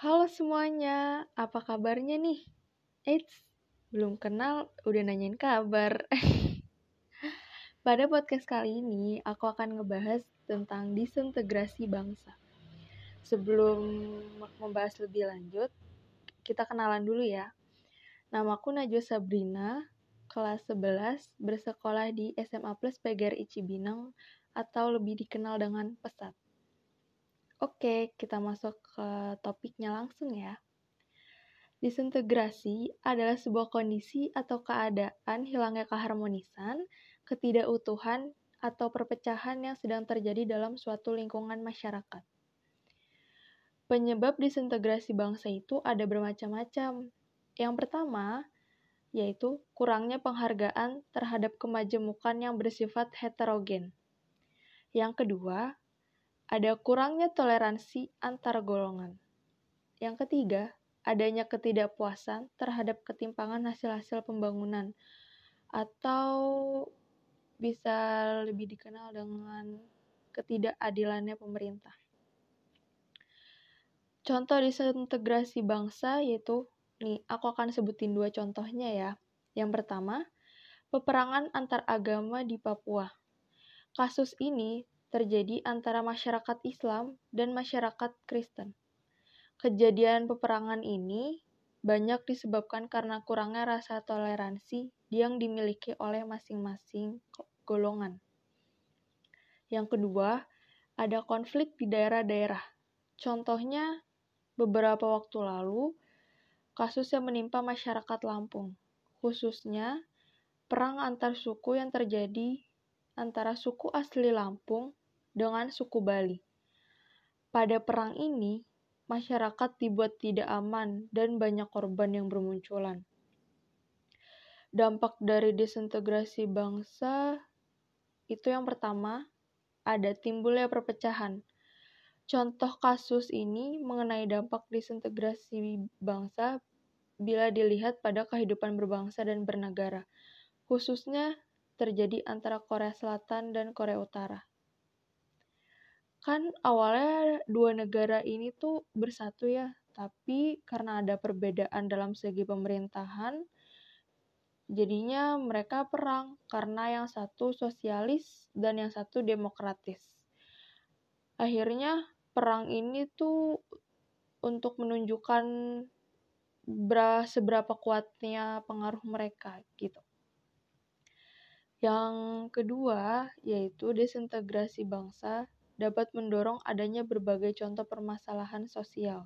Halo semuanya, apa kabarnya nih? Eits, belum kenal udah nanyain kabar. Pada podcast kali ini, aku akan ngebahas tentang disintegrasi bangsa. Sebelum membahas lebih lanjut, kita kenalan dulu ya. Namaku Najwa Sabrina, kelas 11, bersekolah di SMA Plus PGRI Cibinong atau lebih dikenal dengan Pesat. Oke, kita masuk ke topiknya langsung ya. Disintegrasi adalah sebuah kondisi atau keadaan hilangnya keharmonisan, ketidakutuhan, atau perpecahan yang sedang terjadi dalam suatu lingkungan masyarakat. Penyebab disintegrasi bangsa itu ada bermacam-macam. Yang pertama, yaitu kurangnya penghargaan terhadap kemajemukan yang bersifat heterogen. Yang kedua, ada kurangnya toleransi antar golongan. Yang ketiga, adanya ketidakpuasan terhadap ketimpangan hasil-hasil pembangunan atau bisa lebih dikenal dengan ketidakadilannya pemerintah. Contoh disintegrasi bangsa yaitu, nih aku akan sebutin dua contohnya ya. Yang pertama, peperangan antar agama di Papua. Kasus ini terjadi antara masyarakat Islam dan masyarakat Kristen. Kejadian peperangan ini banyak disebabkan karena kurangnya rasa toleransi yang dimiliki oleh masing-masing golongan. Yang kedua, ada konflik di daerah-daerah. Contohnya, beberapa waktu lalu, kasus yang menimpa masyarakat Lampung, khususnya perang antar suku yang terjadi antara suku asli Lampung dengan suku Bali. Pada perang ini, masyarakat dibuat tidak aman dan banyak korban yang bermunculan. Dampak dari disintegrasi bangsa itu yang pertama, ada timbulnya perpecahan. Contoh kasus ini mengenai dampak disintegrasi bangsa bila dilihat pada kehidupan berbangsa dan bernegara, khususnya terjadi antara Korea Selatan dan Korea Utara kan awalnya dua negara ini tuh bersatu ya, tapi karena ada perbedaan dalam segi pemerintahan, jadinya mereka perang karena yang satu sosialis dan yang satu demokratis. Akhirnya perang ini tuh untuk menunjukkan seberapa kuatnya pengaruh mereka gitu. Yang kedua yaitu desintegrasi bangsa dapat mendorong adanya berbagai contoh permasalahan sosial.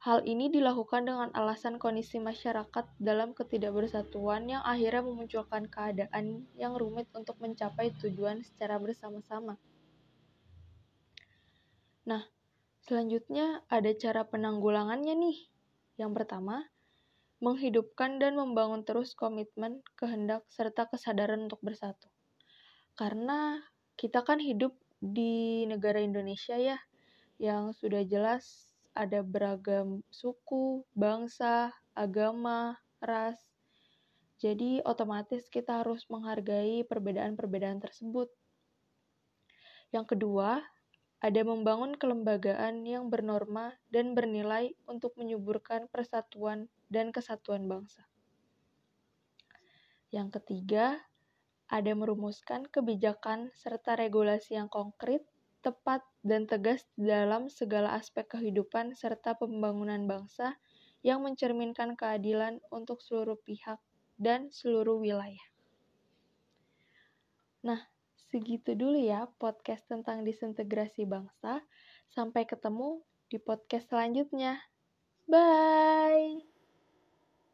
Hal ini dilakukan dengan alasan kondisi masyarakat dalam ketidakbersatuan yang akhirnya memunculkan keadaan yang rumit untuk mencapai tujuan secara bersama-sama. Nah, selanjutnya ada cara penanggulangannya nih. Yang pertama, menghidupkan dan membangun terus komitmen, kehendak, serta kesadaran untuk bersatu. Karena kita kan hidup di negara Indonesia ya, yang sudah jelas ada beragam suku, bangsa, agama, ras. Jadi otomatis kita harus menghargai perbedaan-perbedaan tersebut. Yang kedua, ada membangun kelembagaan yang bernorma dan bernilai untuk menyuburkan persatuan dan kesatuan bangsa. Yang ketiga, ada merumuskan kebijakan serta regulasi yang konkret, tepat, dan tegas dalam segala aspek kehidupan serta pembangunan bangsa yang mencerminkan keadilan untuk seluruh pihak dan seluruh wilayah. Nah, segitu dulu ya podcast tentang disintegrasi bangsa. Sampai ketemu di podcast selanjutnya. Bye!